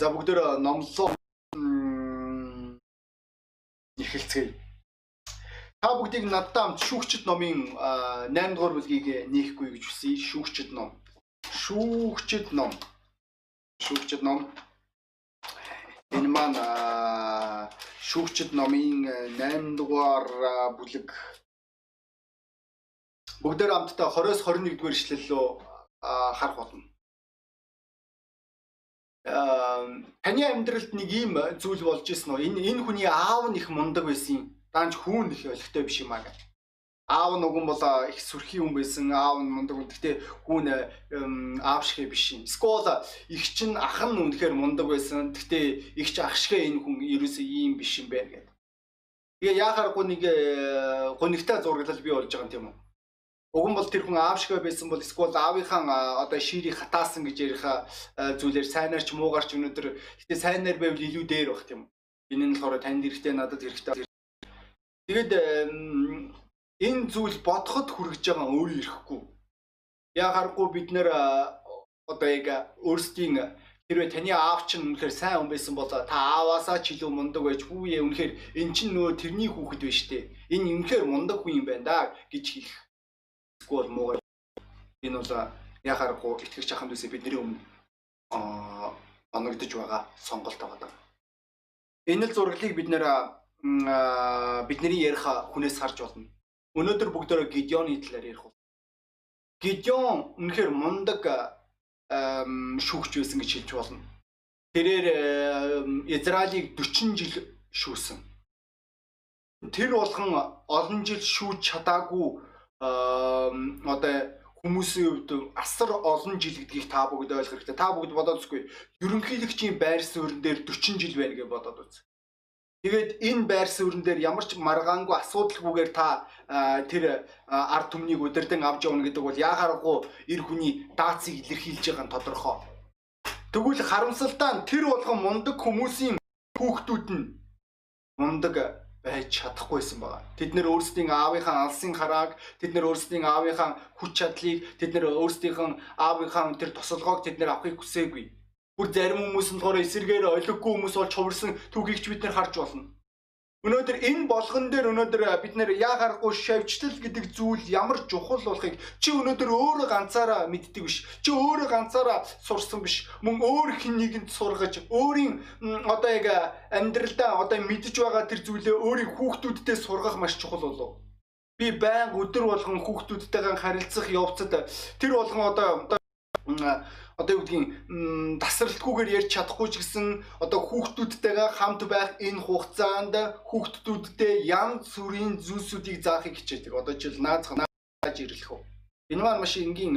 за бүгдөө номлоо эхэлцгээе. Та бүгдийг надтай хамт шүүгчд номын 8 дугаар бүлгийг нээхгүй гэж хүсье. Шүүгчд ном. Шүүгчд ном. Шүүгчд ном. Энэ маань шүүгчд номын 8 дугаар бүлэг бүгдээр хамтдаа 20-с 21 дугаар ишлэлөө харах болно. Таны амьдралд нэг ийм зүйл болж исэн үү? Энэ энэ хүний аав нь их мундаг байсан. Даанч хүүн их олигтой биш юм аа гэж. Аав нь уган бол их сүрхий хүн байсан. Аав нь мундаг. Гэхдээ хүүн аав шиг биш юм. Скол их чинь ах нь үнэхээр мундаг байсан. Гэхдээ их ч ах шиг энэ хүн ерөөсөө ийм биш юм байна гэдэг. Тэгээ яахааргүй нэг гонигтай зураглал бий болж байгаа юм тийм үү? Уг нь бол тэр хүн аав шиг байсан бол эсвэл аавынхаа одоо ширийг хатаасан гэж ярих зүйлээр сайнаар ч муугаар ч өнөөдөр гэтээ сайнаар байвал илүү дээр баг тийм. Энэ нь болохоор танд хэрэгтэй надад хэрэгтэй. Тэгээд энэ зүйл бодоход хүрэж байгаа өөрөө ирэхгүй. Яахааргүй бид нэр одоо яг өөрсдийн хэрвээ таны аав чинь үнэхээр сайн хүн байсан бол та ааваасаа ч илүү мундаг байж хүүе үнэхээр эн чинь нөгөө тэрний хүүхэд байна штэ. Энэ үнэхээр мундаг хүн юм байна да гэж хэлэх Эсвэл муугаар энэ бол яхаарахгүй итгэж аханд үсэ бидний өмнө оногдож байгаа сонголт байгаа. Энэ л зураглыг бид нэр бидний ярих хүнээс харж болно. Өнөөдөр бүгдөө Гидеоны талаар ярих бол. Гидеон үнэхээр мундаг шүүгч байсан гэж хэлж болно. Тэрээр Израилийг 40 жил шүүсэн. Тэр болгон олон жил шүүж чадаагүй одоо хүмүүсийн хувьд асар олон жил гэдгийг та бүгд ойлгох хэрэгтэй. Та бүгд бодоод үзгүй. Ерөнхийлөгчийн байр суурин дээр 40 жил байна гэж бодоод үз. Тэгээд энэ байр суурин дээр ямар ч маргаангүй асуудалгүйгээр та тэр ард түмнийг удирдан авч явна гэдэг бол яахааргүй эр хүний даацыг илэрхийлж байгаа нь тодорхой. Тэгвэл харамсалтай нь тэр болгон мундаг хүмүүсийн хүүхдүүд нь мундаг байж чадахгүйсэн байгаа. Тэд нэр өөрсдийн аавынхаа алсын харааг, тэд нэр өөрсдийн аавынхаа хүч чадлыг, тэд нэр өөрсдийнх нь аавынхаа тэр тосолгоог тэд нэр авахыг хүсээгүй. Бүр зарим хүмүүс нь болохоор эсэргээр олиггүй хүмүүс бол чуварсан түүхийг ч бид нэр харж болно. Өнөөдөр энэ болгон дээр өнөөдөр бид нэр яахааргүй шавьчлал гэдэг зүйл ямар чухал болохыг чи өнөөдөр өөрөө ганцаараа мэддэг биш. Чи өөрөө ганцаараа сурсан биш. Мөн өөр хин нэгэнд сургаж өөрийн одоо яг амьдралдаа одоо мэдж байгаа тэр зүйлээ өөрийн хүүхдүүдтэй сургах маш чухал болов. Би байн өдөр болгон хүүхдүүдтэйгээ харилцах явцад тэр болгон одоо одоо юу гэдгийг тасралтгүйгээр ярьж чадахгүй ч гэсэн одоо хүүхдүүдтэйгээ хамт байх энэ хугацаанд хүүхдүүдтэй янз бүрийн зүйлсүүдийг заахыг хичээдэг. Одоо жишээл наазах нааж ирлэх үү. Энэ маань маш энгийн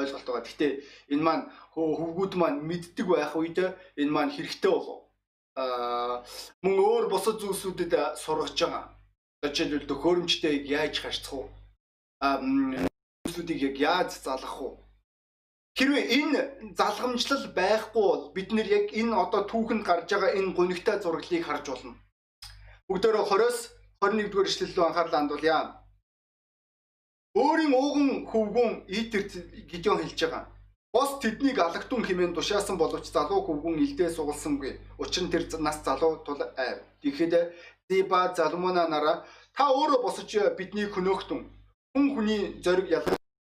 ойлголт байгаа. Гэхдээ энэ маань хөвгүүд маань мэддэг байх үед энэ маань хэрэгтэй болов. Аа мөн өөр бусад зүйлсүүдэд сургаж байгаа. Одоо жишээлбэл төхөөрөмжтэй яаж харьцах уу? Аа зүйлсүүдийг яг яаж залгах уу? Хэрвээ энэ залгамжлал байхгүй бол бид нэр яг энэ одоо түүхэнд гарч байгаа энэ гонигтай зураглыг харж болно. Бүгдөө 20-с 21 дугаар эшлэл рүү анхаарлаа хандуулъя. Өөрийн ууган хөвгүүн Итер Гидеон хэлж байгаа. Бос тэднийг алагтун хэмээн тушаасан боловч залуу хөвгүүн илдээ сугалсангүй. Учир нь тэр нас залуу тул айв. Тэгэхэд Зиба Залмуна нараа та өөрөө босож бидний хөнөөхтөн хүн хүний зориг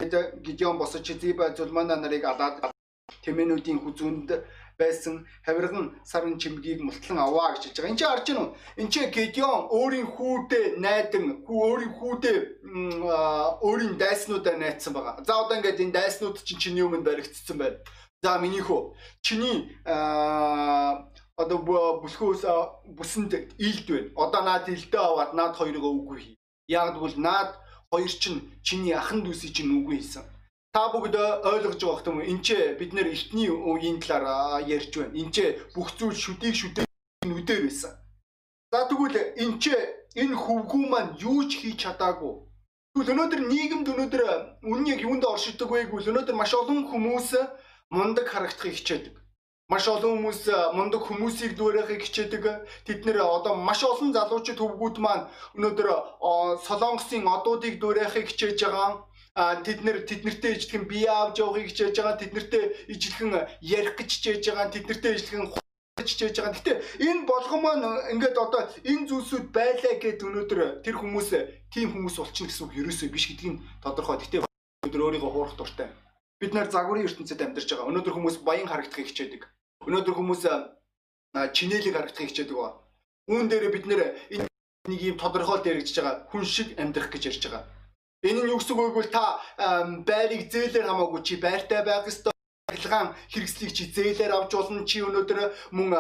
ялгах Гидеон босож Зиба Зулмана нарыг алаад тэмээнүүдийн хүзүүнд байсан хавирган сарын чимгийг мултлан аваа гэж хэлж байгаа. Энд чинь харж байна уу? Энд чинь Гидеон өөрийн хүүдээ найдан, хүү өөрийн хүүдээ өөрийн дайснуудаа найдсан байгаа. За одоо ингээд энэ дайснууд чинь чиний өмнө баригдсан байна. За миний хөө чиний одоо бүлхөөс бүсэнд ийлд байна. Одоо наад илдээ аваад наад хоёроо үгүй хий. Яг тэгвэл наад хоёр чинь чиний ахан дүүсий чинь үгүй хийсэн. Та бүгд ойлгож байгаа юм уу? Энд ч бид нэр эртний үеийн талаар ярьж байна. Энд ч бүх зүйл шүдийг шүдээ нүдээр байсан. За тэгвэл энд ч энэ хөвгүү маань юу ч хийж чадаагүй. Тэгвэл өнөөдөр нийгэмд өнөөдөр үнэн яг юунд оршигдөг вэ гэвэл өнөөдөр маш олон хүмүүс мундаг харагдахыг хичээдэг маш олон хүмүүс мундаг хүмүүсийг дүүрэхийг хичээдэг. Тэд нэр одоо маш олон залуучууд төвгүүд маань өнөөдөр солонгосын одуудыг дүүрэхийг хичээж байгаа. Тэд нэр тэднэртэй ижлэхэн бие авч явахыг хичээж байгаа. Тэднэртэй ижлэхэн ярих гэж хичээж байгаа. Тэднэртэй ижлэхэн гэж хичээж байгаа. Гэтэ энэ болгон маань ингээд одоо энэ зүйлсүүд байлаа гэд өнөөдөр тэр хүмүүс тийм хүмүүс болчихно гэсэн үг ерөөсөө биш гэдгийг тодорхой. Гэтэ өнөөдөр өөрийгөө хуурах дуртай. Бид нар загварын ертөнцид амьдарч байгаа. Өнөөдөр хүмүүс баян харагдахыг хичээдэг. Өнөөдөр хүмүүс чинээлийг харагдахыг хичээдэг ба. Үүн дээр бид нэр нэг юм тодорхойлт яригдж байгаа хүн шиг амьдрах гэж ярьж байгаа. Энэ нь юу гэсэн үг вэ? Та байрыг зээлээр хамаагүй чи байртай байх ёстой арилгаан хэрэгслийг чи зээлээр авч болно чи өнөөдөр мөн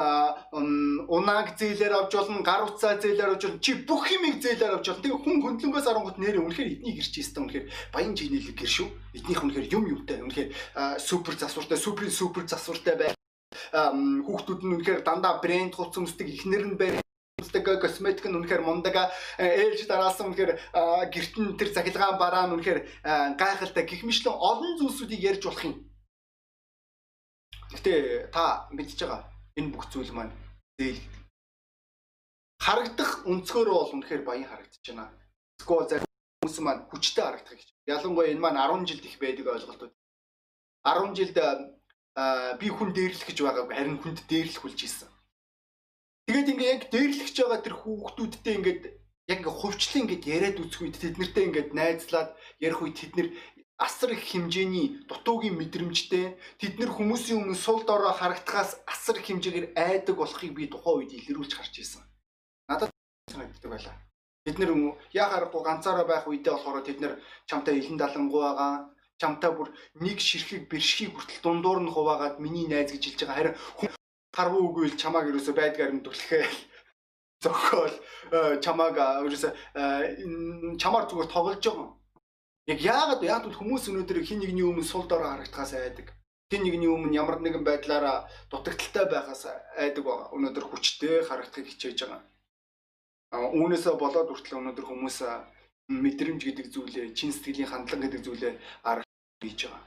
унааг зээлээр авч болно гар утсаа зээлээр авч болно чи бүх юмыг зээлээр авч болно тэгээ хүн хөндлөнгөөс арангууд нэрээ үнэхээр эднийг ирч ийстэ үнэхээр баян жинэлэг гэр шүү эднийх үнэхээр юм юмтай үнэхээр супер засвартай супер супер засвартай бай хүүхдүүд нь үнэхээр дандаа брэнд хуц өмсдөг ихнэр нь бай үздэг косметик нь үнэхээр мундаг ээлж дараасан үнэхээр гэрт нь тэр захилгаан бараа нь үнэхээр гайхалтай гих мэтлэн олон зүйлсүүдийг ярьж болох юм Гэтэ та мэдж байгаа энэ бүх зүйл маань зээл харагдах өнцгөөр бол үнэхээр баян харагдаж байна. Эсвэл зарим хүмүүс маань хүчтэй харагдах гэж. Ялангуяа энэ маань 10 жилд их байдаг ойлголтууд. 10 жилд би хүн дээрлэх гэж байгааг харин хүнд дээрлэх болж ийсэн. Тэгээд ингээ яг дээрлэгч байгаа тэр хүүхдүүдтэй ингээд яг хувьчлан ингээд яриад үзэх үед тэднэртэй ингээд найзлаад ярих үед тэд нэр асар их хэмжээний дутуугийн мэдрэмжтэй тэд нэр хүмүүсийн өмнө сул дорой харагдахаас асар их хэмжээгээр айдаг болохыг би тухайн үед илрүүлж харж ирсэн. Надад санагддаг байлаа. Бид нэр яа харахгүй ганцаараа байх үедээ болохоор тэд нэр чамтай илэн далангуу байгаа чамтай бүр нэг ширхэг бэршхийг хүртэл дундуур нь хуваагаад миний найз гэж хэлж байгаа. Харин харвуу үгүй л чамааг ерөөсө байдгаар нь түлхээл зохиол э, чамааг ерөөсө э, чамаар зүгээр тоглож байгаа Яг яагаад яагаад хүмүүс өнөөдөр хин нэгний өмнө сул дорой харагдахаас айдаг. Хин нэгний өмнө ямар нэгэн байдлаараа дутагдaltaй байхаас айдаг байгаа. Өнөөдөр хүчтэй харагдахыг хичээж байгаа. А үүнээсээ болоод хүртэл өнөөдөр хүмүүс мэдрэмж гэдэг зүйлээ, чин сэтгэлийн хандлага гэдэг зүйлээ арга хийж байгаа.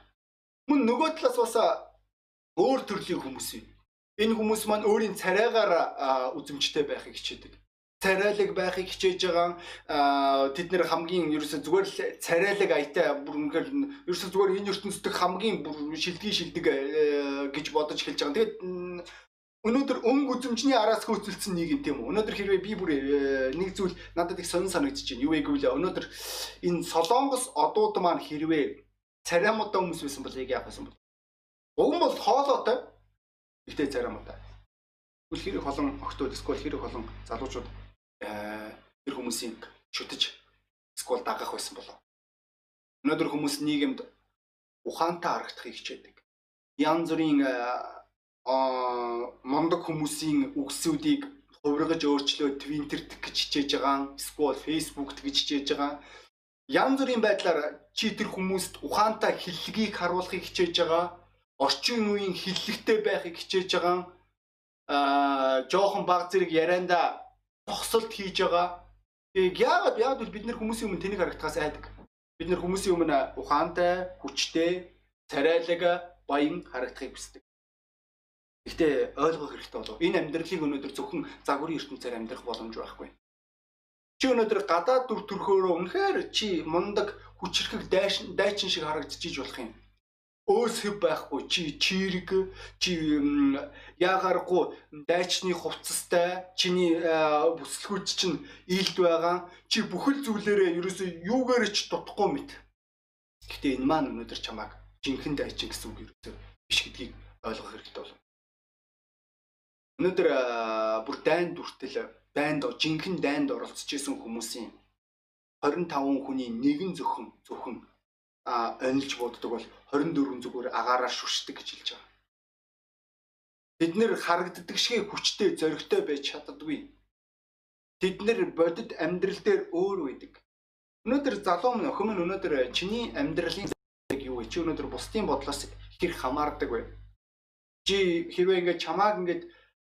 Мөн нөгөө талаас бас өөр төрлийн хүмүүс юм. Энэ хүмүүс маань өөрийн царайгаар үзэмжтэй байхыг хичээдэг царайлаг байхыг хичээж байгаа тэд нэр хамгийн ерөөсө зүгээр л царайлаг аятай бүр үнэхээр ерөөсө зүгээр энэ ертөнцийн хамгийн бүр шилдгийн шилдэг э, гэж бодож эхэлж байгаа. Тэгээд өнөөдөр өнгө үзэмжний араас хөөцөлдсөн нийгэм тийм үү. Өнөөдөр хэрвээ би бүр э, нэг зүйл надад их сонир байна. Юу вэ гэвэл өнөөдөр энэ Солонгос одууд маань хэрвээ цариамуудаа хүмүүс байсан бол яг яах вэ? Уг нь бол хоолойтой. Гэтэ цариамуудаа. Үл хэрэг холон охтууд эсвэл хэрэг холон залуучууд Э, тэр хүмүүсийн шүтэж скол дагах байсан болов. Өнөөдөр хүмүүс нийгэмд ухаантай харагдахыг хичээдэг. Янз бүрийн мондог хүмүүсийн үгсүүдийг хувиргаж өөрчлөө твиттерт гэж хичээж байгаа, эсвэл фейсбુકт гэж хичээж байгаа. Янз бүрийн байдлаар чи тэр хүмүүст ухаантай хиллэгийг харуулахыг хичээж байгаа. Орчин үеийн хиллэгтэй байхыг хичээж байгаа. Аа жоохон баг зэрэг ярианда тогсолт хийж байгаа. Тэгээд яагаад яагаад бол бид нэр хүмүүсийн өмнө тэнийг харагдахаас айдаг. Бид нэр хүмүүсийн өмнө ухаантай, хүчтэй, царайлаг, баян харагдахыг хүсдэг. Гэхдээ ойлгох хэрэгтэй болов. Энэ амьдралыг өнөөдөр зөвхөн загварын ертөнцээр амьдрах боломж байхгүй. Чи өнөөдөр гадаад дүр төрхөөрөө үнэхээр чи мундаг хүчрхэг дайчин дайчин шиг харагдчихиж болох юм өөс хэв байхгүй чи чирэг чи яагаргүй дайчны хувцастай чиний бүсэлгүүч чинь илд байгаа чи бүхэл зүйлээрээ ерөөсөө юугаар ч дутхгүй мэд. Гэхдээ энэ маань өнөөдөр чамааг жинхэнэ дайчин гэсэн үг ерөөсөө биш гэдгийг ойлгох хэрэгтэй болов. Өнөөдөр бүр дайнд дүртэл дайнд жинхэнэ дайнд оролцож исэн хүмүүсийн 25 хүний нэгэн зөвхөн зөвхөн онилж боддог бол 24 зүгээр агаараар шүшдэг гэж хэлж байгаа. Бид нэр харагддаг шиг хүчтэй зоригтой байж чаддаггүй. Бид нэр бодит амьдрал дээр өөр байдаг. Өнөөдөр залуу минь охин минь өнөөдөр чиний амьдралын юу вэ? Чи өнөөдөр бусдын бодлоос хэр хамаардаг вэ? Чи хэрвээ ингээд чамааг ингээд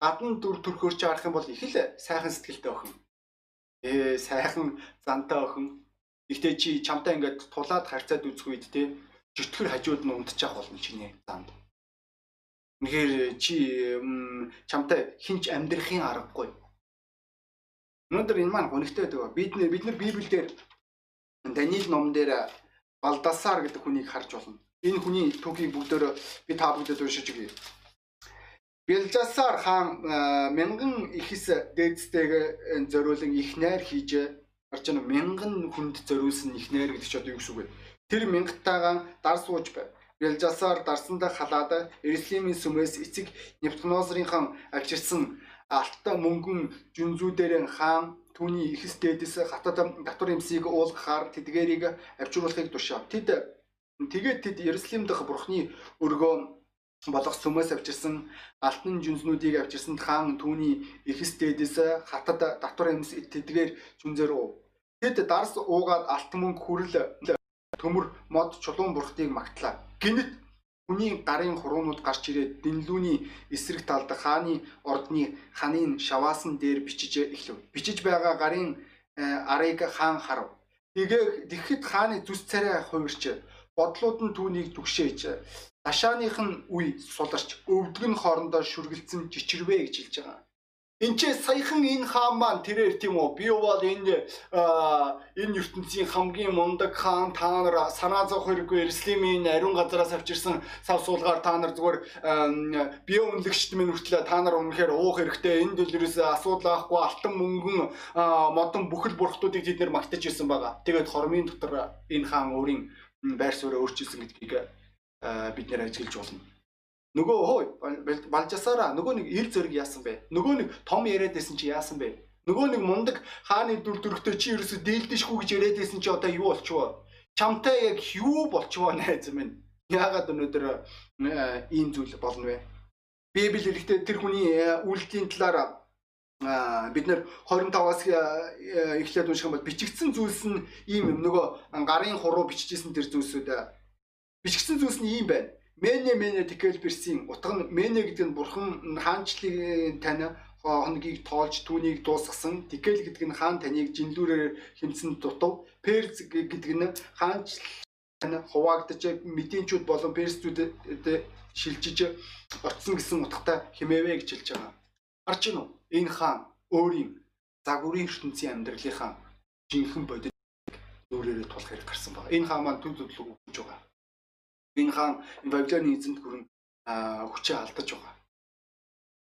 гадна дүр төрхөөр чи харах юм бол их л сайхан сэтгэлтэй охин. Ээ сайхан зантай охин Гэхдээ чи чамтай ингээд тулаад харьцаад үзэх үед те чөтгөр хажууд нь унтчих болно чиний занд. Үнэхээр чи чамтай хинч амьдрахын аргагүй. Өнөөдөр энэ маань гонигтой байдаг. Бид нэр бид нар Библиэлд Даниил ном дээр Балдасар гэдэг хүнийг харж болно. Энэ хүний түүхийг бүгдөө би та бүдэд уншиж өгье. Бэлжасаар хаан а, мянган ихэс дээдстэйг зориулан их найр хийж гарч ийн мянган хүнд зориулсан их найр гэдэг чи одоо юу гэсэн үг вэ? Тэр мянгатайгаан дар сууж байв. Бэлжасаар дарсандаа халаад Иерусалимийн сүмээс эцэг Нефтнозрынхан авчирсан алтан мөнгөн жүнзүүдээр хаан түүний ихэс дээдэс хатад татвар эмсийг уулгахаар тэдгэрийг авчруулахыг тушаав. Тэд тэгээд тэд Иерусалим дахь бурхны өргөө болох сүмээс авчирсан алтан жүнснүүдийг авчирсан хаан түүний эхэс дээдэс хатад татвар эмс тэдгээр жүнзэр уу. Тэд дарс уугаад алтан мөнгө хүрэл төмөр мод чулуун бурхтыг магтлаа. Гинэт хүний гарын хуруунууд гарч ирээд дэнлүүний эсрэг талд хааны ордны ханын шаваасан дээр бичиж эхлэв. Бичиж байгаа гарын э, арыг хаан харав. Тэгээ тэгэхэд хааны зүс царай хувирч бодлууд нь түүнийг түгшээж Ташааных нь үе суларч өвдөг нь хоорондоо шүргэлцэн жичирвэ гэж хэлж байгаа. Энд чи саяхан энэ хаан маань тэрээр тийм үү би бол энэ энэ ертөнцийн хамгийн мундаг хаан та нар санаа зовх хэрэггүй Иерусалимийн ариун газараас авчирсан сав суулгаар та нар зүгээр бие үнэлэгчд минь хүртлээ та нар үнэхээр уух хэрэгтэй энэ дэлгэрээс асуудал авахгүй алтан мөнгөн модон бүхэл бурхтуудыг тэд нэр магтаж ирсэн байгаа. Тэгээд хормын дотор энэ хаан өөрийн байр суурь өөрчилсөн гэдгийг бид нэр ажиглаж болно. Нөгөө хой балжасаараа нөгөө нэг ил зэрэг яасан бэ? Нөгөө нэг том яриад байсан чи яасан бэ? Нөгөө нэг мундаг хааны дүр төрхтэй чи ерөөсө дээлдэшгүй гэж яриад байсан чи одоо юу болчихвоо? Чамтай яг юу болчихвоо найз минь? Яагаад өнөөдөр ийм зүйл болно вэ? Библи хэлэхдээ тэр хүний үйлдэлийн талаар бид нэр 25-аас эхлээд унших юм бол бичигдсэн зүйлс нь ийм юм нөгөө гарын хуруу бичижсэн тэр зүйлсүүд бичгсэн зүйлс нь ийм байна. Мене мене тэгэл бэрсийн утга нь мене гэдэг нь бурхан хаанчлалын тань хоногийг тоолж түүнийг дуусгасан. Тэгэл гэдэг нь хаан таныг жинлүүрээр хэмцэн дутав. Перз гэдэг нь хаанчлал тань хуваагдаж мэдээчүүд болон персчүүдэд шилжиж очсон гэсэн утгатай хэмээвэ гэж хэлж байгаа. Харж гинүү? Энэ хаан өөрийн загварын ертөнцийн амьдралынхаа жинхэнэ бодит нүрээрээ тулах хэрэг гарсан байна. Энэ хаан маань төв төдлөг өгч байгаа энэ хаан Вавилоны эзэнт хүрэн хүчээ алдаж байгаа.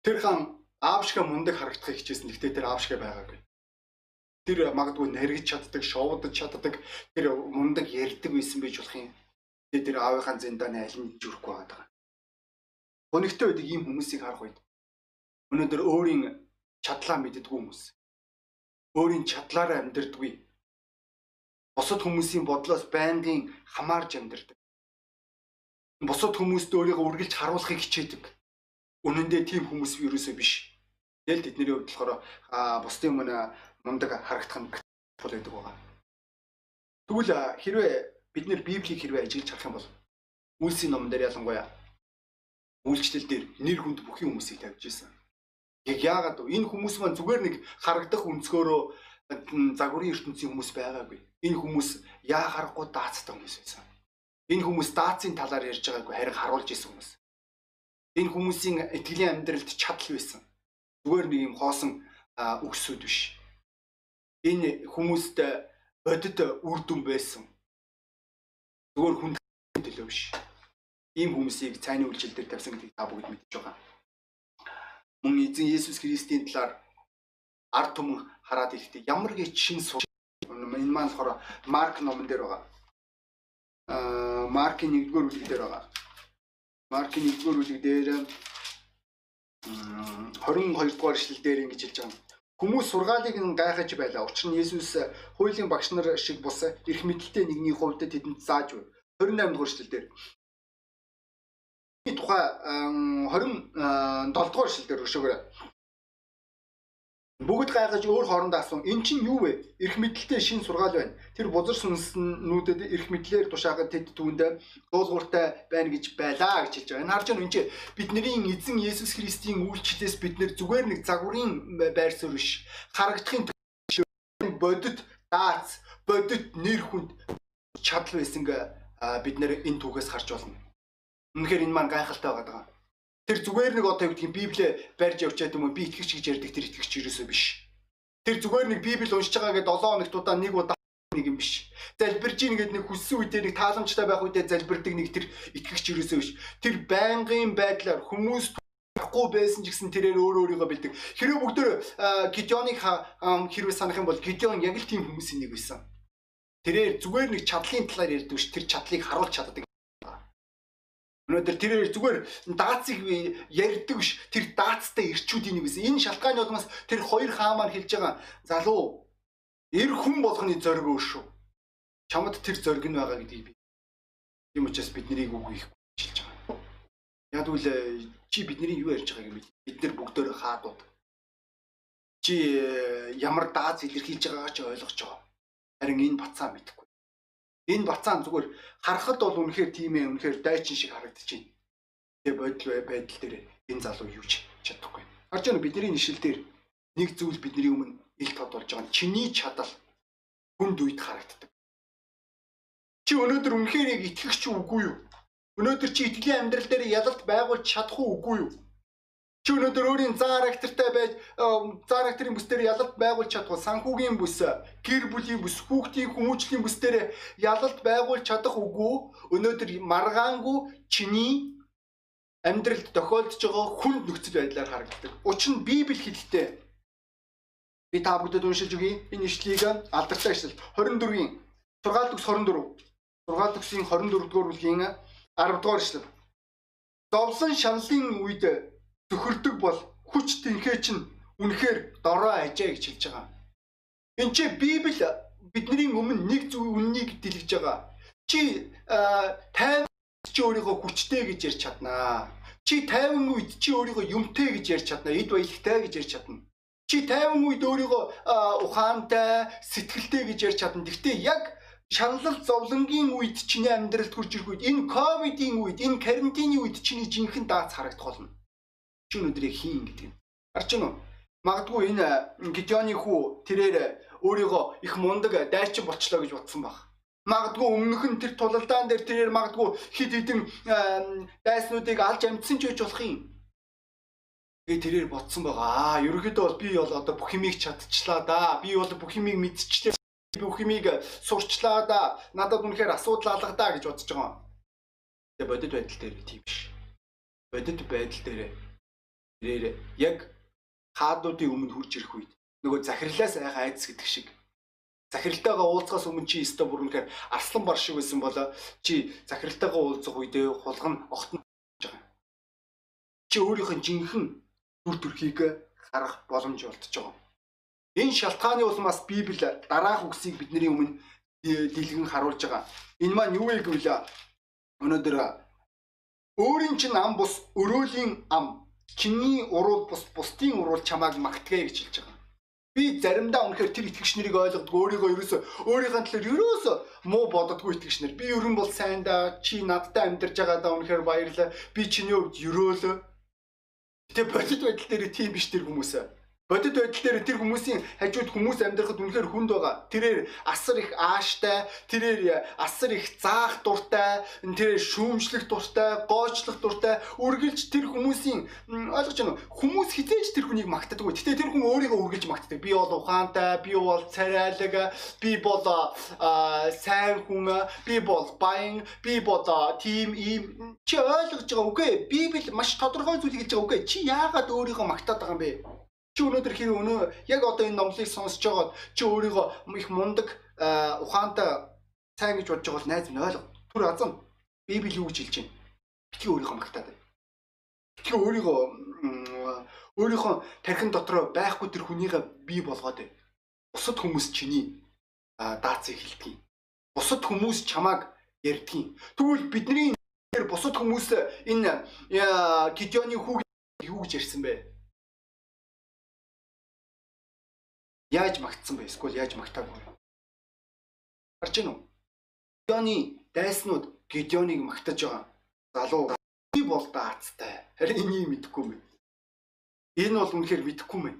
Тэр хаан аав шиг мундаг харагдахыг хичээсэн. Гэхдээ тэр аав шиг байгаагүй. Тэр магадгүй наригч чаддаг, шоудаж чаддаг, тэр мундаг ярьдаг байсан байж болох юм. Тэгээд тэр аавынхаа зэндааны аль нь зүрхгүй байгаа. Өнөгтэй байдаг ийм хүмүүсийг харах үед өнөөдөр өөрийн чадлаа мэддэггүй хүмүүс. Өөрийн чадлаараа амьдрдаггүй. Босод хүмүүсийн бодлоос байнгын хамаарж амьдрдаг бусад хүмүүст өөрийгөө үргэлж харуулахыг хичээдэг. Үнэн дээр тийм хүмүүс ерөөсөө биш. Тэгэл тэдний хувьд болохоор бусдын өмнө мундаг харагдах нь бол байдаг байгаа. Тэгвэл хэрвээ бид нэр Библийг хэрвээ ажиглаж харах юм бол Үлсийн номон дээр ялангуяа үйлчлэл дээр нэр хүнд бүхий хүмүүсийг тавьж ирсэн. Яг яагаад вэ? Энэ хүмүүс маань зүгээр нэг харагдах өнцгөөрөө загварын ертөнцийн хүмүүс байгаагүй. Энэ хүмүүс яа харахгүй даацтай хүмүүс байсан. Энэ хүмүүс даацын талаар ярьж байгаагүй харин харуулж исэн хүмүүс. Энэ хүмүүсийн итгэлийн амьдралд чадал байсан. Зүгээр нэг юм хоосон үгсүүд биш. Энэ хүмүүст бодит үр дүн байсан. Зүгээр хүн төлөө биш. Ийм хүмүүсийг цайны үйлчлэл дээр тавьсан гэдгийг та бүгд мэдж байгаа. Мөн эзэн Есүс Христийн талаар ард түмэн хараад ирэхдээ ямар гэж шин суж энэ маань болохоор Марк номон дээр байгаа. Маркийн 1-р бүлэг дээр байгаа. Маркийн 1-р бүлэг дээр 22 дугаар эшлэл дээр ингэж хэлж байгаа. Хүмүүс сургаалыг нь гайхаж байлаа. Учир нь Есүс хуулийн багш нар шиг бус эрх мэдэлтэй нэгний хувьд тэдэнд зааж байв. 28 дугаар эшлэл дээр тухай 27 дугаар эшлэл дээр өшөөгөө Бүгд гайхаж өөр хоорондоо асуун. Эн чинь юу вэ? Ирэх мэдлэлтэй шин сургаал байна. Тэр бузар сүнснүүдэд ирэх мэдлэлээр тушаагаад тэд түүндээ дуулууртай байна гэж байлаа гэж хэлж байгаа. Энэ харж байна энэ чинь бидний эзэн Есүс Христийн үйлчлэлээс бид нэр зүгээр нэг загварын байр суурь биш. Харагдахын бодит даац, бодит нэр хүнд чадал байсанг бид нэр энэ түүхээс харж болно. Үнэхээр энэ маань гайхалтай байгаа. Тэр зүгээр нэг одоо юу гэдгийг Библийг барьж явчаад юм уу би итгэгч гэж ярьдаг тэр итгэгч ерөөсөө биш. Тэр зүгээр нэг Библи уншиж байгаа гэдээ 7 хоногт удаа нэг удаа нэг юм биш. Залбирж ийн гэдэг нэг хүссэн үедээ нэг тааламжтай байх үедээ залбирдаг нэг тэр итгэгч ерөөсөө биш. Тэр байнгын байдлаар хүмүүс байхгүй байсан ч гэсэн тэрээр өөр өөрийгөө бэлдэг. Хэрэв бүгдөө Гидеоныг хэрвээ санах юм бол Гидеон яг л тийм хүмүүсийн нэг байсан. Тэрээр зүгээр нэг чадлын талаар ярьдаг ш тэр чадлыг харуулж чаддаг. Өнөөдөр тэрээр зүгээр даацыг ярьдаг ш тэр даацтай ирчүүдийн нэг байсан. Энэ шалтгааны улмаас тэр хоёр хаамаар хэлж байгаа залуу эр хүн болгоны зориг өөр шүү. Чамд тэр зориг нь байгаа гэдгийг би. Тийм учраас бид нарыг үг хийхгүй хэлж байгаа. Яг үл чи бидний юу ярьж байгааг мэд. Бид нар бүгдөө хаадууд. Чи э, ямар дааз илэрхийлж байгаагаа чи ойлгож байгаа. Харин энэ бацаа мэдэхгүй. Энэ бацаан зүгээр харахад бол үнэхээр тийм ээ үнэхээр дайчин шиг харагдаж байна. Тэгээ бодол байдал дээр энэ залуу юу ч чадахгүй. Харж байна бидний нишил дээр нэг зүйл бидний өмнө ил тод болж байгаа. Чиний чадал хүнд үед харагддаг. Чи өнөөдөр үнэхээр яг итгэх чи үгүй юу? Өнөөдөр чи итгэлийн амьдрал дээр ялалт байгуулж чадах уу үгүй юу? Чи өнөөдөр өөрийн зан характертай байж зан характерын бүс дээр ялалт байгуулж уу? Санхүүгийн бүс, гэр бүлийн бүс, хүүхдийн хүмүүжлийн бүс дээр ялалт байгуулж чадах үгүй. Өнөөдөр маргаангүй чиний амьдралд тохиолдож байгаа хүнд нөхцөл байдлаар харагддаг. Учир нь Библи хэлдэг. Би та бүдэд уншилж өгье. Энэ ишлэгийг алдартай ишлэл 24-ийн 6 дэх 24 6 дэх 24 дугаар бүлгийн 10 дугаар эшлэл. Зовлон шаналлын үед зөвхөрдөг бол хүч тэнхээ чинь үнэхээр дорой ажээ гэж хэлж байгаа. Энд чи Библи бидний өмнө нэг зүйл үннийг дэлгэж байгаа. Чи тайван чи өөрийгөө хүчтэй гэж ярьж чаднаа. Чи тайван үед чи өөрийгөө юмтэй гэж ярьж чаднаа. Эд баялагтай гэж ярьж чадна. Чи тайван үед өөрийгөө ухаантай, сэтгэлтэй гэж ярьж чадна. Гэхдээ яг шаналл зовлонгийн үед чиний амьдралд хүрч ирэх үед энэ ковидын үед энэ карантины үед чиний жинхэнэ даац харагдах болно. Чи өнөөдөр хийн гэдэг юм. Харж байна уу? Магадгүй энэ Гидеоны хүү тэрээр өөрийгөө их мундаг дайчин болчлоо гэж бодсон баг. Магадгүй өмнөх нь тэр тулалдаан дээр тэрээр магадгүй хид хідэн дайснуудыг алж амжсан ч байж болох юм. Тэгээ тэрээр бодсон байгаа. Аа, ерөнхийдөө бол би бол одоо бүх юмыг чадчихлаа да. Би бол бүх юмыг мэдчихлээ бүх юмыг сурчлаа да. Надад үнэхээр асуудал алга да гэж бодож байгаа. Тэгээ бодит байдал дээр тийм биш. Бодит байдал дээр тэрээр яг хаадуудын өмнө хурж ирэх үед нөгөө захирлаас айхаа айдас гэдэг шиг захиралтайгаа уулзахаас өмнө чи өстө бүр үнэхээр арслан бар шиг байсан болоо чи захиралтайгаа уулзах үедээ хулган огтно байгаа. Чи өөрийнхөө жинхэнэ дүр төрхийг харах боломж олдож байгаа. Энэ шалтгааны улмаас Библи дараах үгсийг бидний өмнө дэлгэн харуулж байгаа. Энэ маань юу вэ гэвэл өнөөдөр өөрийн чинь ам бус өрөөлийн ам чиний уруул бус бусдын уруул чамааг магтгаа гэж хэлж байгаа. Би заримдаа үнэхээр тэр итгэгч нарыг ойлгодог өөрийгөө ерөөсө өөрийнхөө талаар ерөөсө муу боддоггүй итгэгч нар. Би ерөн бол сайн да чи надтай амьдарч байгаа да үнэхээр баярлаа. Би чиний хувьд ерөөлөө. Гэтэ бодит байдал дээр тийм биш тэр хүмүүсээ Бодит байдал дээр тэр хүмүүсийн хажууд хүмүүс амьдрахад үнэхээр хүнд байгаа. Тэрээр асар их ааштай, тэрээр асар их заах дуртай, тэрээр шүүмжлэх дуртай, гоочлох дуртай, үргэлж тэр хүмүүсийн ойлгож байна уу? Хүмүүс хизээж тэр хүнийг магтдаг. Гэтэ тэр хүн өөрийгөө үргэлж магтдаг. Би бол ухаантай, би бол царайлаг, би бол сайн хүн, би бол баян, би бол тийм ийм чи ойлгож байгаа үгүй. Библи маш тодорхой зүйл хэлж байгаа үгүй. Чи яагаад өөрийгөө магтаад байгаа юм бэ? Чи өнөөдөр хэрэг өнөө яг одоо энэ номлыг сонсож байгаад чи өөрийгөө их мундаг ухаантай сайн гэж бодож байгаа бол найз минь ойлго. Түр азам Библи юу гэж хэлж байна? Битгий өөрийгөө магтаад байна. Битгий өөрийгөө өөрийнхөө тархин дотроо байхгүй тэр хүнийгээ бий болгоод байна. Бусад хүмүүс чиний даацыг хэлдэг. Бусад хүмүүс чамааг ярьдаг. Тэгвэл бидний бусад хүмүүс энэ Гидеоны хүүг юу гэж ярьсан бэ? Яаж магтсан бэ? Эсвэл яаж магтаагүй вэ? Харж гинүү. Гидеоны дайснууд Гидеоныг магтаж байгаа. Залуу би бол даацтай. Харин энийг мэдэхгүй мэн. Энэ бол үнэхээр мэдэхгүй мэн.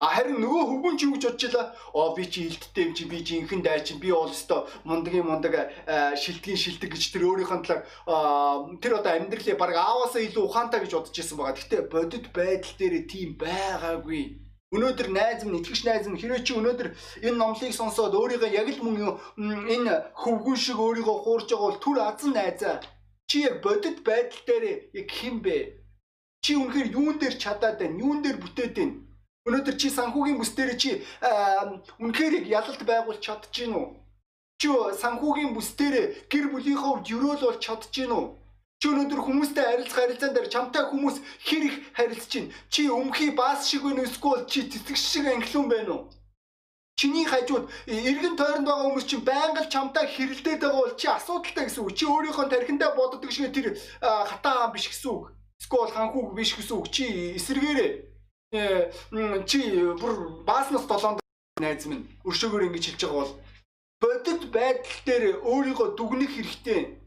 А харин нөгөө хөвгүн чи юу гэж бодож илаа? Оо би чи илттэй юм чи би жинхэнэ дайчин би бол өстой мундагийн мундаг шилдгийн шилдэг гэж тэр өөрийнхөө талаар тэр одоо амьдралээ баг ааваасаа илүү ухаантай гэж бодож исэн байгаа. Гэхдээ бодит байдал дээр тийм байгаагүй. Өнөөдөр найз минь итгэгч найз минь хэрвээ чи өнөөдөр энэ номлыг сонсоод өөрийгөө яг л мөн энэ хөвгүн шиг өөрийгөө хуурж байгаа бол түр азан найзаа. Чи яг бодит байдал дээр яг хэн бэ? Чи үнэхээр юун дээр чадаад байна? Юун дээр бүтээд байна? Өнөөдөр чи санхүүгийн бүс дээр чи үнэхээр ялалт байгуулж чадчихэв үү? Чи санхүүгийн бүс дээр гэр бүлийнхээ хувьд юрөөл бол чадчихэв үү? Чи өнөөдөр хүмүүстэй харилцах харилцаан дээр чамтай хүмүүс хэр их харилцаж байна? Чи өмхий баас шиг вэ эсвэл чи цэцэг шиг англиун байна уу? Чиний хажууд эргэн тойронд байгаа хүмүүс чинь байнга чамтай хэрэлдээд байгаа бол чи асуудалтай гэсэн үг. Чи өөрийнхөө тархиндаа боддог шиг тэр хатаа биш гэсэн үг. Скол ханхууг биш гэсэн үг. Чи эсэргээрээ чи бүр бааснаас долоонд найз минь өршөөгөр ингэж хэлж байгаа бол бодит байдал дээр өөрийгөө дүгнэх хэрэгтэй.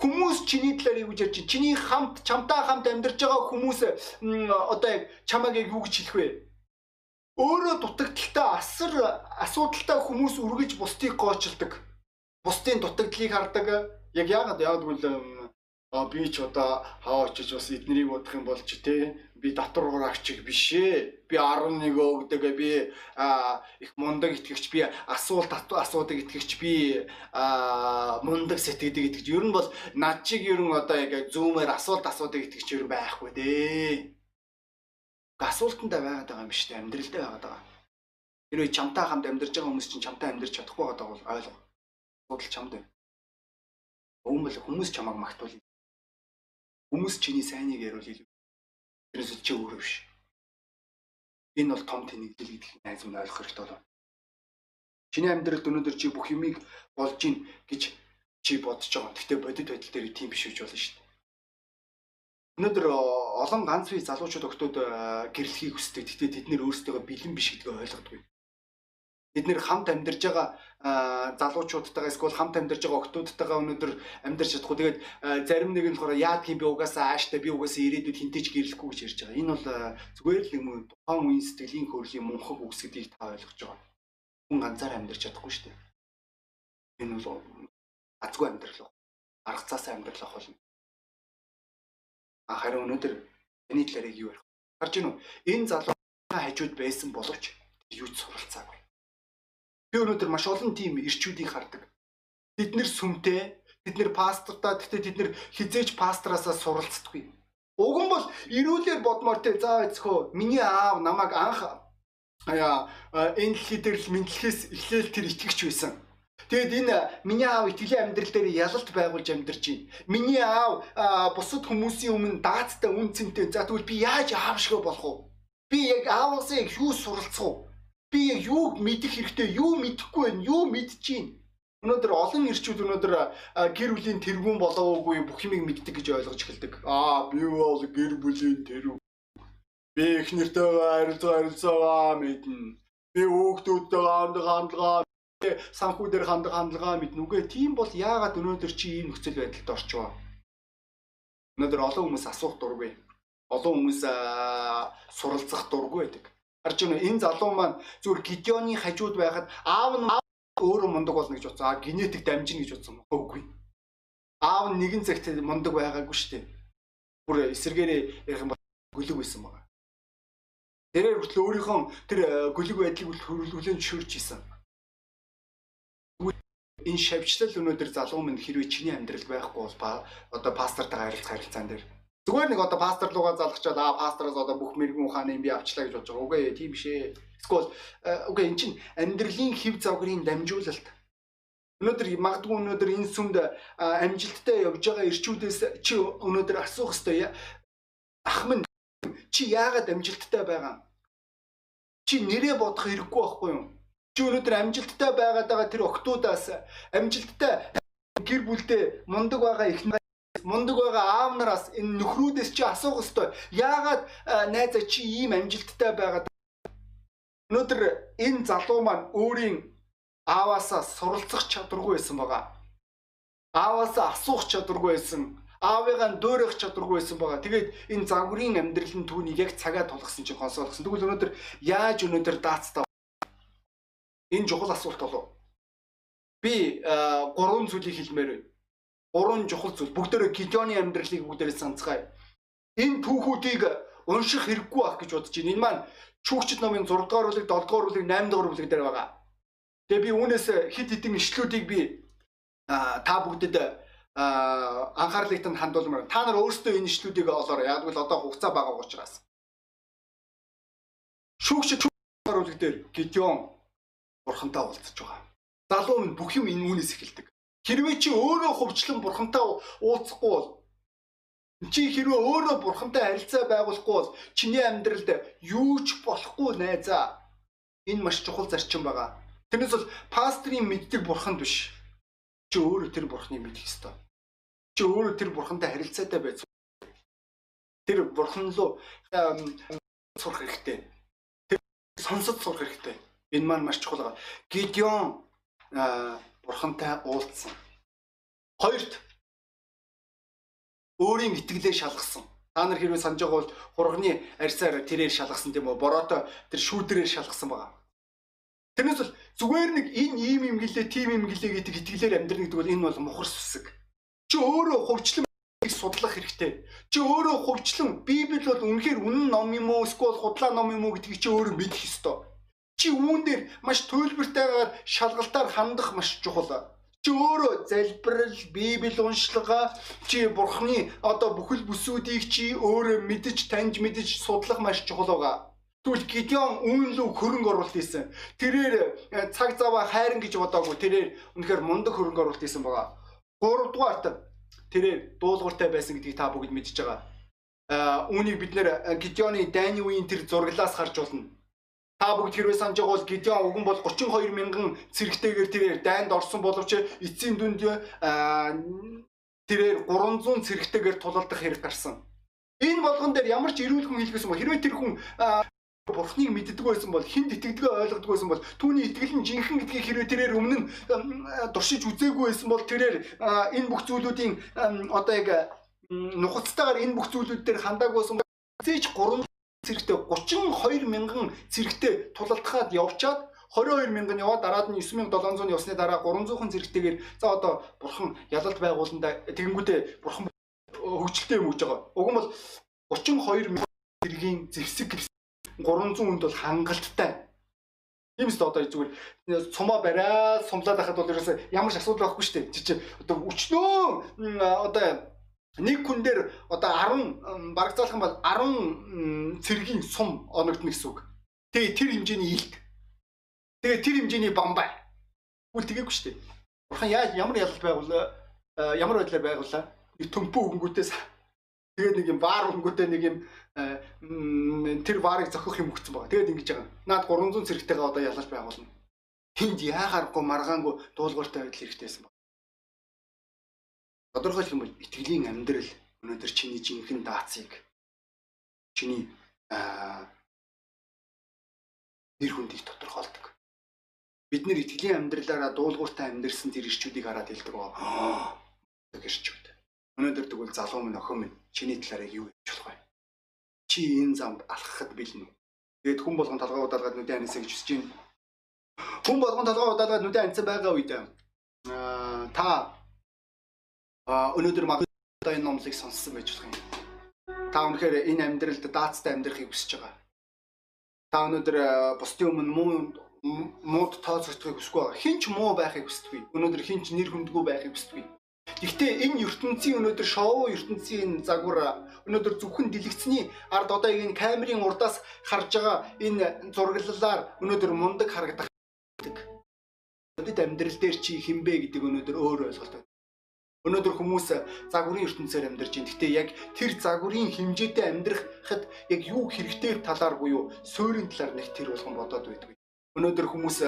Хүмүүс чиний талаар юу гэж ярьж чинь чиний хамт чамтай хамт амьдарч байгаа хүмүүс одоо яг чамааг юу гэж хэлэх вэ? Өөрөө дутагдaltaй асар асуудалтай хүмүүс үргэж бусдыг гоочилдог. Бусдын дутагдлыг хардаг. Яг яагаад яагаад гэвэл а би ч одоо хаа очиж бас эднэрийг бодох юм бол ч те би татвар хураагчиг биш ээ. Би 11 өгдөг би их мундаг итгэгч би асуулт асуудаг итгэгч би мундаг сэтгэдэг итгэж ер нь бол над чиг ер нь одоо яг зүүмээр асуулт асуудаг итгэгч ер байхгүй дээ. Асуултандаа байгаад байгаа юм шүү дээ. Амьдралдаа байгаад байгаа. Хэрвээ чамтай хамт амьдарч байгаа хүмүүс чинь чамтай амьдарч чадахгүй байгаа бол ойлго. Асуудал чамд байна. Өмнө хүмүүс чамайг магтуул Хүмүүс чиний сайныг яриул илүү. Тэрээс чи өөрөө биш. Энэ бол том тэнэгдэл гэдэг найз минь ойлгох хэрэгтэй болов. Чиний амьдралд өнөөдөр чи бүх юмыг болж гин гэж чи бодож байгаа. Гэхдээ бодит байдал дээр тийм биш үж болно шүү дээ. Өнөөдөр олон ганц бие залуучууд октод гэрлэхийг хүсдэг. Гэхдээ тэд нэр өөрсдөө бэлэн биш гэдгийг ойлгодгүй. Бид нэр хамт амьдарж байгаа залуучуудтайгаа эсвэл хамт амьдарж байгаа охтуудтайгаа өнөөдөр амьдарч чадахгүй. Тэгээд зарим нэг нь болохоор яад юм би угаасаа ааштай би угаасаа ирээдүйд хинтэж гэрлэхгүй гэж ярьж байгаа. Энэ бол зүгээр л юм тухайн үеийн сэтгэлийн хөрлийн мунхаг үгс гэдгийг та ойлгож байгаа. Хүн ганцаараа амьдарч чадахгүй шүү дээ. Энэ бол азгүй амьдрал. Арга цаасаа амьдрал ах болно. Харин өнөөдөр энэ талаар юу ярих? Харж гинүү? Энэ залуу хажууд байсан боловч юу ч суралцаагүй Би өнөөдөр маш олон тийм ирчүүдийг хардаг. Бид нэр сүмтэй, бид нэр пастортай, гэхдээ бид нэр хизээч пастораасаа суралцдаггүй. Уг нь бол ирүүлэр бодмоор те заа эцхөө миний аав намайг анх аяа энэ дэлхий дээр л мэдлэхээс эхлээл тэр итгэгч байсан. Тэгэд энэ миний аав итгэлийн амьдрал дээр ялалт байгуулж амьдарч байна. Миний аав бусад хүмүүсийн өмнө даацтай үн цэнтэй. За тэгвэл би яаж аав шиг болох вэ? Би яг ааваасаа яг юу суралцах вэ? Би юуг мэдэх хэрэгтэй, юу мэдэхгүй байна, юу мэдчихээн. Өнөөдөр олон ирчүүд өнөөдөр гэр бүлийн тэргүүн болоогүй бүх юмыг мэддэг гэж ойлгож эхэлдэг. Аа би бол гэр бүлийн тэрв. Би их нэртэйгээ харилцаа харилцаагаа мэднэ. Би хүүхдүүдтэйгээ хандаг хандлагаа санхүү дээр хандаг хандлагаа мэднэ. Үгүй тийм бол яагаад өнөөдөр чи ийм нөхцөл байдалд орчвоо? Өнөөдөр олон хүмүүс асуух дургүй. Олон хүмүүс суралцах дургүй байдаг. Харж байна энэ залуу маань зүгээр Гидеоны хажууд байхад аав нь өөрөө мундаг болно гэж бодсон. А генетик дамжина гэж бодсон. Үгүй. Аав нь нэгэн цагт мундаг байгаагүй шүү дээ. Бүр эсэргээрээ ярих юм бол гүлэг байсан байгаа. Тэрээр хүртэл өөрийнхөө тэр э, гүлэг байдлыг хүлээн зөвшөөрч исэн. Энэ шавьчлал өнөөдөр залуу минь хэрвээ чиний амьдралд байхгүй бол одоо пастортайгаа харилцах харилцаан дээр Зүгээр нэг одоо пастор руугаа залгачаад аа пастороос одоо бүх мэрэгэн ухааны юм би авчлаа гэж бодож байгаа. Үгүй тийм биш ээ. Эсвэл э, үгүй эн чинь амьдралын хэв загварын дамжуулалт. Өнөөдөр магадгүй өнөөдөр энэ сүмд амжилттай явж байгаа ирчүүдээс чи өнөөдөр асуух ёстой. Ах минь чи яагаад амжилттай байгаа? Чи нэрээ бодох хэрэггүй байхгүй юу? Чи өнөөдөр амжилттай байгаад байгаа тэр октоудаас амжилттай гэр бүлдээ мундаг байгаа их мундаг байгаа аав нараас энэ нөхрүүдээс чи асуух ёстой. Яагаад найзаа чи ийм амжилттай байгаад өнөөдөр энэ залуу маань өөрийн ааваасаа суралцах чадваргүй байсан байгаа. Ааваасаа асуух чадваргүй байсан. Аавыгаа дөөрөх чадваргүй байсан байгаа. Тэгээд энэ загварын амьдралын түүнийг яг цагаа тулгсан чинь консолгсон. Тэгвэл өнөөдөр яаж өнөөдөр даацтай энэ чухал асуулт болов. Би гурван зүйлийг хэлмээр байна гурван чухал зүйл бүгдээрээ Гидеоны амьдралыг бүгдээрээ санацгаая. Энэ түүхүүдийг унших хэрэггүй байх гэж бодож байна. Энэ маань Шүүгчд номын 6 дугаар бүлэг, 7 дугаар бүлэг, 8 дугаар бүлэг дээр байгаа. Тэгээ би үүнээс хит хитэн ишлүүдийг би та бүгдэд аа анхаарлыг тань хандуулмаар. Та нар өөрсдөө энэ ишлүүдийг олоорой. Яг л одоо хугацаа бага учраас. Шүүгч харуулг дээр Гидеон бурхантай уулзж байгаа. Залуу минь бүх юм энэ үүнээс эхэлдэг. Хэрвээ чи өөрөө хувьчлан бурхантай уулзахгүй бол чи хэрвээ өөрөө бурхантай харилцаа байгуулахгүй бол чиний амьдралд юу ч болохгүй найзаа. Энэ маш чухал зарчим байгаа. Тэрнээс бол пастрийн мэддэг бурханд биш. Чи өөрөө тэр бурхныг мэдэх ёстой. Чи өөрөө тэр бурхантай харилцаатай байж. Тэр бурхан руу сурах хэрэгтэй. Тэр сонсож сурах хэрэгтэй. Энэ маань маш чухал. Гидеон бурхантай уулзсан. Хоёрт өөрийн итгэлээ шалгасан. Та нар хэрвээ санаж байгаа бол хурганы арьсаар тэрээр шалгасан тийм үү? Бороотой тэр шүүдрээр шалгасан байгаа. Тэрнээс бол зүгээр нэг энэ ийм юм гэлээ, тийм юм гэлээ гэдэг итгэлээр амьдрэх гэдэг бол энэ бол мухар сүсэг. Чи өөрөө хувьчлан судлах хэрэгтэй. Чи өөрөө хувьчлан Библи бол үнэхээр үнэн ном юм уу эсвэл худлаа ном юм уу гэдгийг чи өөрөө мэдэх ёстой. Чи үүн дээр маш төлбөртойгоор шалгалтаар хандах маш чухал. Чи өөрөө залбирал, Библи уншлага, чи Бурхны одоо бүхэл бүсүүдийг чи өөрөө мэдж, таньж мэдж судлах маш чухал байгаа. Тэгвэл Гидеон үүн лүү хөрөнгө оруулалт хийсэн. Тэрээр э, цаг заваа хайран гэж бодоагүй. Тэрээр үнэхээр мундаг хөрөнгө оруулалт хийсэн байгаа. Гуравдугаарт тэрээр дуулууртай байсан гэдгийг та бүгд мэдж байгаа. Аа үүнийг бид нэр э, Гидеоны дайны үеийн тэр зураглаас харж болно. Та бүгд хэрвээ санаж байгаа бол Гидеон уган бол 32 мянган цэрэгтэйгээр тэрээр дайнд орсон боловч эцсийн дүнд тэрээр 300 цэрэгтэйгээр тулалдах хэрэг гарсан. Энэ болгон дээр ямар ч эрүүл хүн хэлгээсэн ба хэрвээ тэр хүн Бурхныг мэддэг байсан бол хинд итгэдэгөө ойлгодог байсан бол түүний итгэл нь жинхэнэ гэдгийг хэрвээ тэрээр өмнө нь туршиж үзээгүй байсан бол тэрээр энэ бүх зүйлүүдийн одоо яг нухацтайгаар энэ бүх зүйлүүд дээр хандаагүй байсан бол зээч 3 цэрэгтэй 32 мянган цэрэгтэй тулалдахад явчаад 22 мянган яваад дараад нь 9700 явсны дараа 300хан зэрэгтэйгээр за одоо бурхан ялалт байгууланда тэгэнгүүтээ бурхан хөгжилтэй юм өгж байгаа. Уг нь бол 32 мянган зэргийн зэвсэг 300 хүнд бол хангалттай. Тиймээс одоо зүгээр цумаа бариад сумлаад байхад бол ерөөсөө ямар ч асуудал байхгүй шүү дээ. Чи чи одоо өчнөө одоо нэг хүн дээр одоо 10 бараг заалах юм бол 10 цэргийн сум оногдно гэсэн үг. Тэгээ тэр хэмжээний илт. Тэгээ тэр хэмжээний бамбай. Үгүй тэгээгүй шүү дээ. Бурхан яаж ямар ялалт байгуул ямар байдлаар байгуулаа? Төмпөө өнгөтөөс тэгээд нэг юм баар өнгөтэй нэг юм тэр варыг зохих юм өгсөн байгаа. Тэгээд ингэж байгаа. Наад 300 цэрэгтэйгээ одоо ялалж байгуулна. Хинд яахааргүй маргаангүй дуулууртай байдал хэрэгтэйсэн. Тодорхойлох юм бол итгэлийн амьдрал өнөөдөр чиний жинхэнэ даацыг чиний нэр хүндийг тодорхойлдог. Бид нэр итгэлийн амьдралаараа дуулууртай амьдрсан тэр ирчүүдийг хараад хэлдэг баа. Гэрчүүд. Өнөөдөр тэгвэл залуу минь охин минь чиний талаараа юу гэж болох вэ? чи энэ замд алхахад бэлнэ. Тэгээд хүн болгон толгой удаалгаад нүдэн анисаа гэж хүсэж байна. Хүн болгон толгой удаалгаад нүдэн анисаа байгаа үед аа та өнөөдөр магадгүй энэ номлыг сонссон байж болох юм. Та үнэхээр энэ амьдралд даацтай амьдрахыг хүсэж байгаа. Та өнөөдөр бусдын өмнө муу мууд тооцогдохыг хүсэхгүй байгаа. Хинч муу байхыг хүсдэггүй. Өнөөдөр хинч нэр хүндгүй байхыг хүсдэггүй. Гэхдээ энэ ертөнцийн өнөөдөр шоу ертөнцийн загвар өнөөдөр зөвхөн дэлгэцний ард одоо энэ камерын урдаас харж байгаа энэ зураглалаар өнөөдөр мундаг харагдах. Бид амьдрал дээр чи хинбэ гэдэг өнөөдөр өөр ойлголт. Өнөөдөр хүмүүс загварын ертөнцөөр амьдарч байна. Гэхдээ яг тэр загварын хэмжээтэй амьдрахад яг юу хэрэгтэй талаар буюу суурийн талаар нэг тэр болгон бодоод байдаг. Өнөөдөр хүмүүс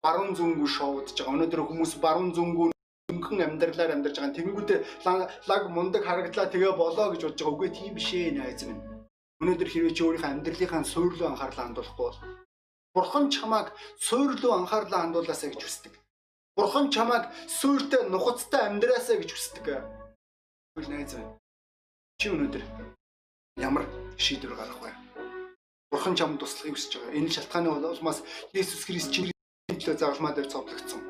баруун зөнгөө шоудж байгаа. Өнөөдөр хүмүүс баруун зөнгөө өнгөн амьдралаар амьдарч байгаа. Тэнгүүдээ лаг мундаг харагдлаа тэгээ болоо гэж бодож байгаа. Үгүй тийм биш ээ найз минь. Өнөөдөр хэрвээ чи өөрийнхөө амьдралынхаа суурь руу анхаарлаа хандуулахгүй бол Бурхан чамааг суурь руу анхаарлаа хандуулаасаа гэж хүсдэг. Бурхан чамааг суурьтай нухацтай амьдраасаа гэж хүсдэг. Үгүй найз минь. Чи өнөөдөр ямар шийдвэр гаргах вэ? Бурхан чамд туслахыг хүсэж байгаа. Энэ шалтгааны улмаас Есүс Христ чиний төлөө заавалмаа дээр цовдлогдсон.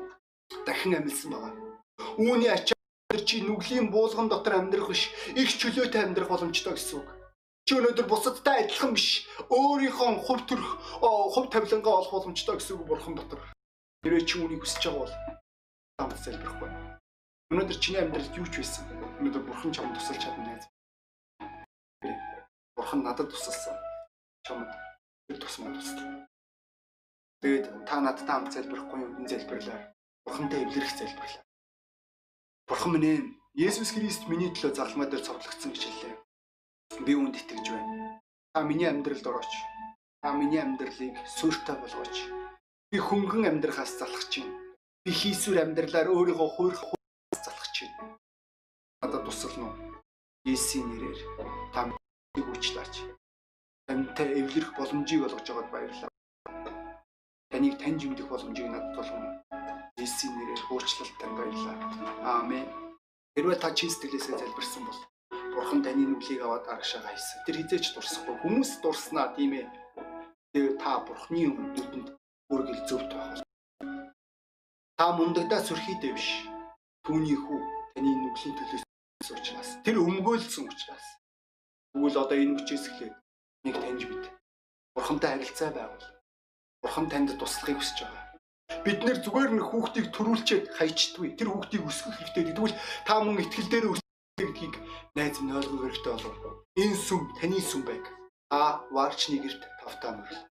Дахин амьдсан байгаа Үүний ачаар чи нүглийн буулган дотор амьдрах биш, их чөлөөтэй амьдрах боломжтой гэсэн үг. Чи өнөөдөр бусадтай адилхан биш, өөрийнхөө хувь төрх, хувь тавилангаа олох боломжтой гэсэн үг бурхан дотор. Тэрээ чи үүнийг хүсэж байгаа бол хамт залбирахгүй. Өнөөдөр чиний амьдралд юу ч байсан. Өнөөдөр бурхан чамд тусалж чадна найз. Бурхан надад тусалсан. Чамд тэр тусмаа туслаа. Тэгээд та надтай хамт залбирахгүй юм залбирлаа. Бурхантай эвлэрэх залбирлаа. Бурхан минь ээ, Есүс Христ миний төлөө зарламаа дээр цовдлогдсон гэж хэллээ. Би үүнд итгэж байна. Та миний амьдралд орооч. Та миний амьдралыг сүртэй болгооч. Би хөнгөн амьдрахаас залхаж байна. Би хийсвэр амьдралаар өөрийгөө хуурах залхаж байна. Надад тусална уу? Есүсийн нэрээр та минь үчлаач. Тантай эвлэрэх боломжийг олгож байгаад баярлалаа. Таныг таньж мэдэх боломжийг надад болгоно. Есүсийн нэрээр уучлалт тань баярлалаа. Аамен. Хэрвээ та чин сэтгэлээсээ залбирсан бол Бурхан таны нүглийг аваад арагшаага хийсэн. Тэр хизээч дурсахгүй. Хүмүүс дурснаа тийм ээ. Тэгээ та Бурханы нүдэнд үргэл зөвт байх. Та мундагдаа сүрхийдээ биш. Түүний хүү таны нүглийн төлөөс учраас тэр өмгөөлсөн учраас. Тэгвэл одоо энэ хүчээс эхлээд нэг таньж бит. Бурхантай харилцаа байгуул. Бурхан танд туслахыг хүсэж байгаа. Бид нэр зүгээр нэг хүүхдийг төрүүлчихэд хайчдгүй. Тэр хүүхдийг өсгөх хэрэгтэй. Тэгвэл та мөн итгэл дээр гэдгийг найз минь ойлгох хэрэгтэй болов. Энэ сүм таны сүм байг. Та варчны герт тавтаа мөрөл.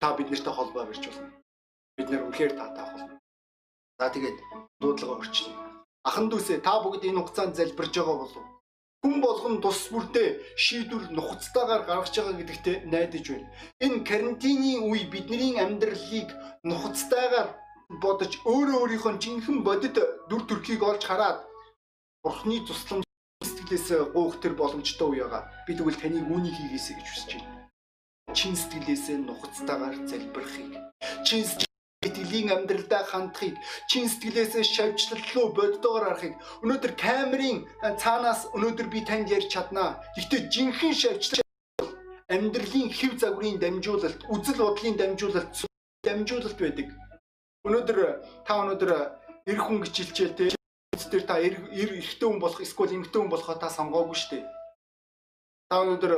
Та биднэртэй холбоо барьж болно. Бид нэр үнэхээр таатай болно. За тэгээд дуудлага өрчлөе. Ахан дүүсээ та бүгд энэ хугацаанд залбирж байгаа болов. Хүн болгон тус бүртээ шийдвэр нухацтайгаар гаргаж байгаа гэдэгтээ найдаж байна. Энэ карантины үе бидний амьдралыг нухацтайгаар бодож өөрөө өөрийнхөө жинхэнэ бодит дүр төрхийг олж хараад Бурхны тусламж сэтгэлээс гуух тэр боломжтой үе байгаа. Би тэгвэл таныг үүнийг хийгээсэй гэж хүсэж байна. Чин сэтгэлээсээ нухацтайгаар залбирахыг, чин итгэлийн амьдралдаа хандахыг, чин сэтгэлээсээ шавьчлал руу боддогоор харахыг өнөөдөр камерын цаанаас өнөөдөр би танд ярьж чаднаа. Гэхдээ жинхэнэ шавьчлал амьдралын хэв загварын дамжуулалт, үзэл бодлын дамжуулалт, дамжуулалт байдаг. Өнөөдөр та өнөөдөр эр хүн гэж хэлчихэл те дээр та эр эрэгтэй хүн болох эсвэл эмэгтэй хүн болохоо та сонгоогүй шүү дээ. Та өнөөдөр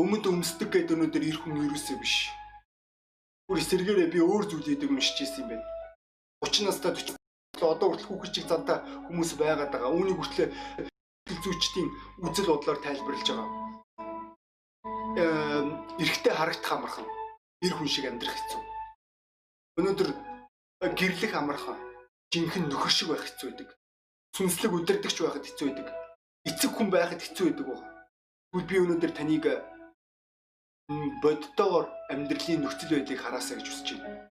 өмд өмсдөг гэдэг өнөөдөр эр хүн ерөөсөө биш. Бүр эсэргээрээ би өөр зүйл хийдэг юм шиж ирсэн юм байна. 30 настай 40 одоо хүртэл хүүхэлчиг зантай хүмүүс байгаад байгаа. Үүнийг хүртэл зүйчдийн үзэл бодлоор тайлбарлаж байгаа. Эм эрэгтэй харагдах амархан. Эр хүн шиг амьдрах хэцүү. Өнөөдөр гэрлэх амархан жинхэнэ нөхөр шиг байх хэцүү байдаг. Сүнслэг удирдахч байхад хэцүү байдаг. Эцэг хүн байхад хэцүү байдаг. Тэгвэл би өнөөдөр таныг бодтойгоор амьдралын нөхцөл байдлыг хараасаа гэж хүсэж байна.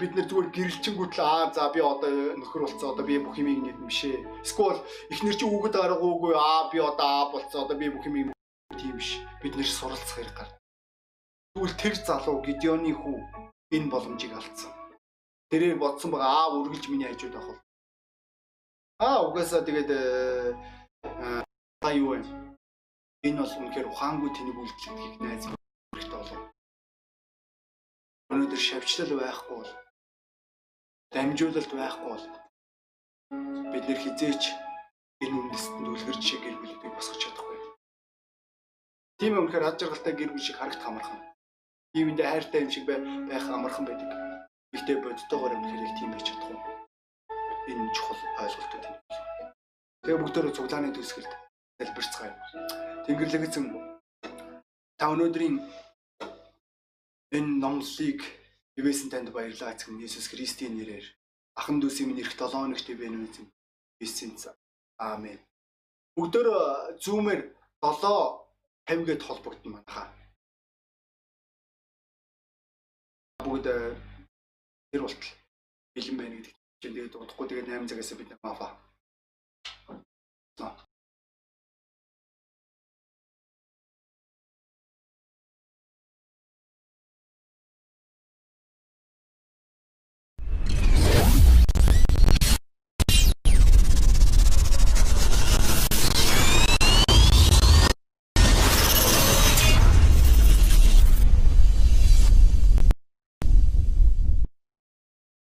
Бид нэр зүгээр гэрэлчингүүтэл аа за би одоо нөхөр болцоо одоо би бүх юмыг нэг юм шээ. Эсвэл эхнэр чи үгэд аргуугүй аа би одоо аа болцоо одоо би бүх юмыг тийм биш. Бид нэр суралцах хэрэг гар. Тэгвэл тэр залуу Гидеоны хүү энэ боломжийг алдсан. Тэрээр бодсон байгаа аа үргэлж миний хажууд бол. Аа угаасаа тэгээд та юу вэ? Энэ бол үнэхээр ухаангүй тэнийг үйлдэлийг найз хэрэгтэй болов. Өнөөдөр шавьчлал байхгүй бол дамжуулалт байхгүй бол бид нэр хизээч энэ үндэстэнд үлгэрч шиг гэр бүлүүдийг босгож чадахгүй. Тийм үнэхээр ад жаргалтай гэр бүл шиг харагдах амархан. Тиймэндээ хайртай юм шиг байх амархан байдаг. Гэхдээ бодтойгоор амьдрахыг тийм байж чадахгүй. Энэ чухал ойлголтууд юм. Тэгээ бүгдөө цуглааны төсгөлд залбирцгаая. Тэнгэрлэг эзэн та өнөөдрийн энэ номлолыг ивэсэн танд баярлалаа эзэн Иесус Христийн нэрээр. Ахан дүүсийн минь эрт 7 хоногт бэнэ эзэн. Иесийн цаа. Аамен. Бүгдөө зүүмээр 7 50 гээд холбогдсон манайхаа. Бүгд тэр болтол бэлэн байна гэдэг чинь тэгээд удахгүй тэгээд 8 цагаас бид мафа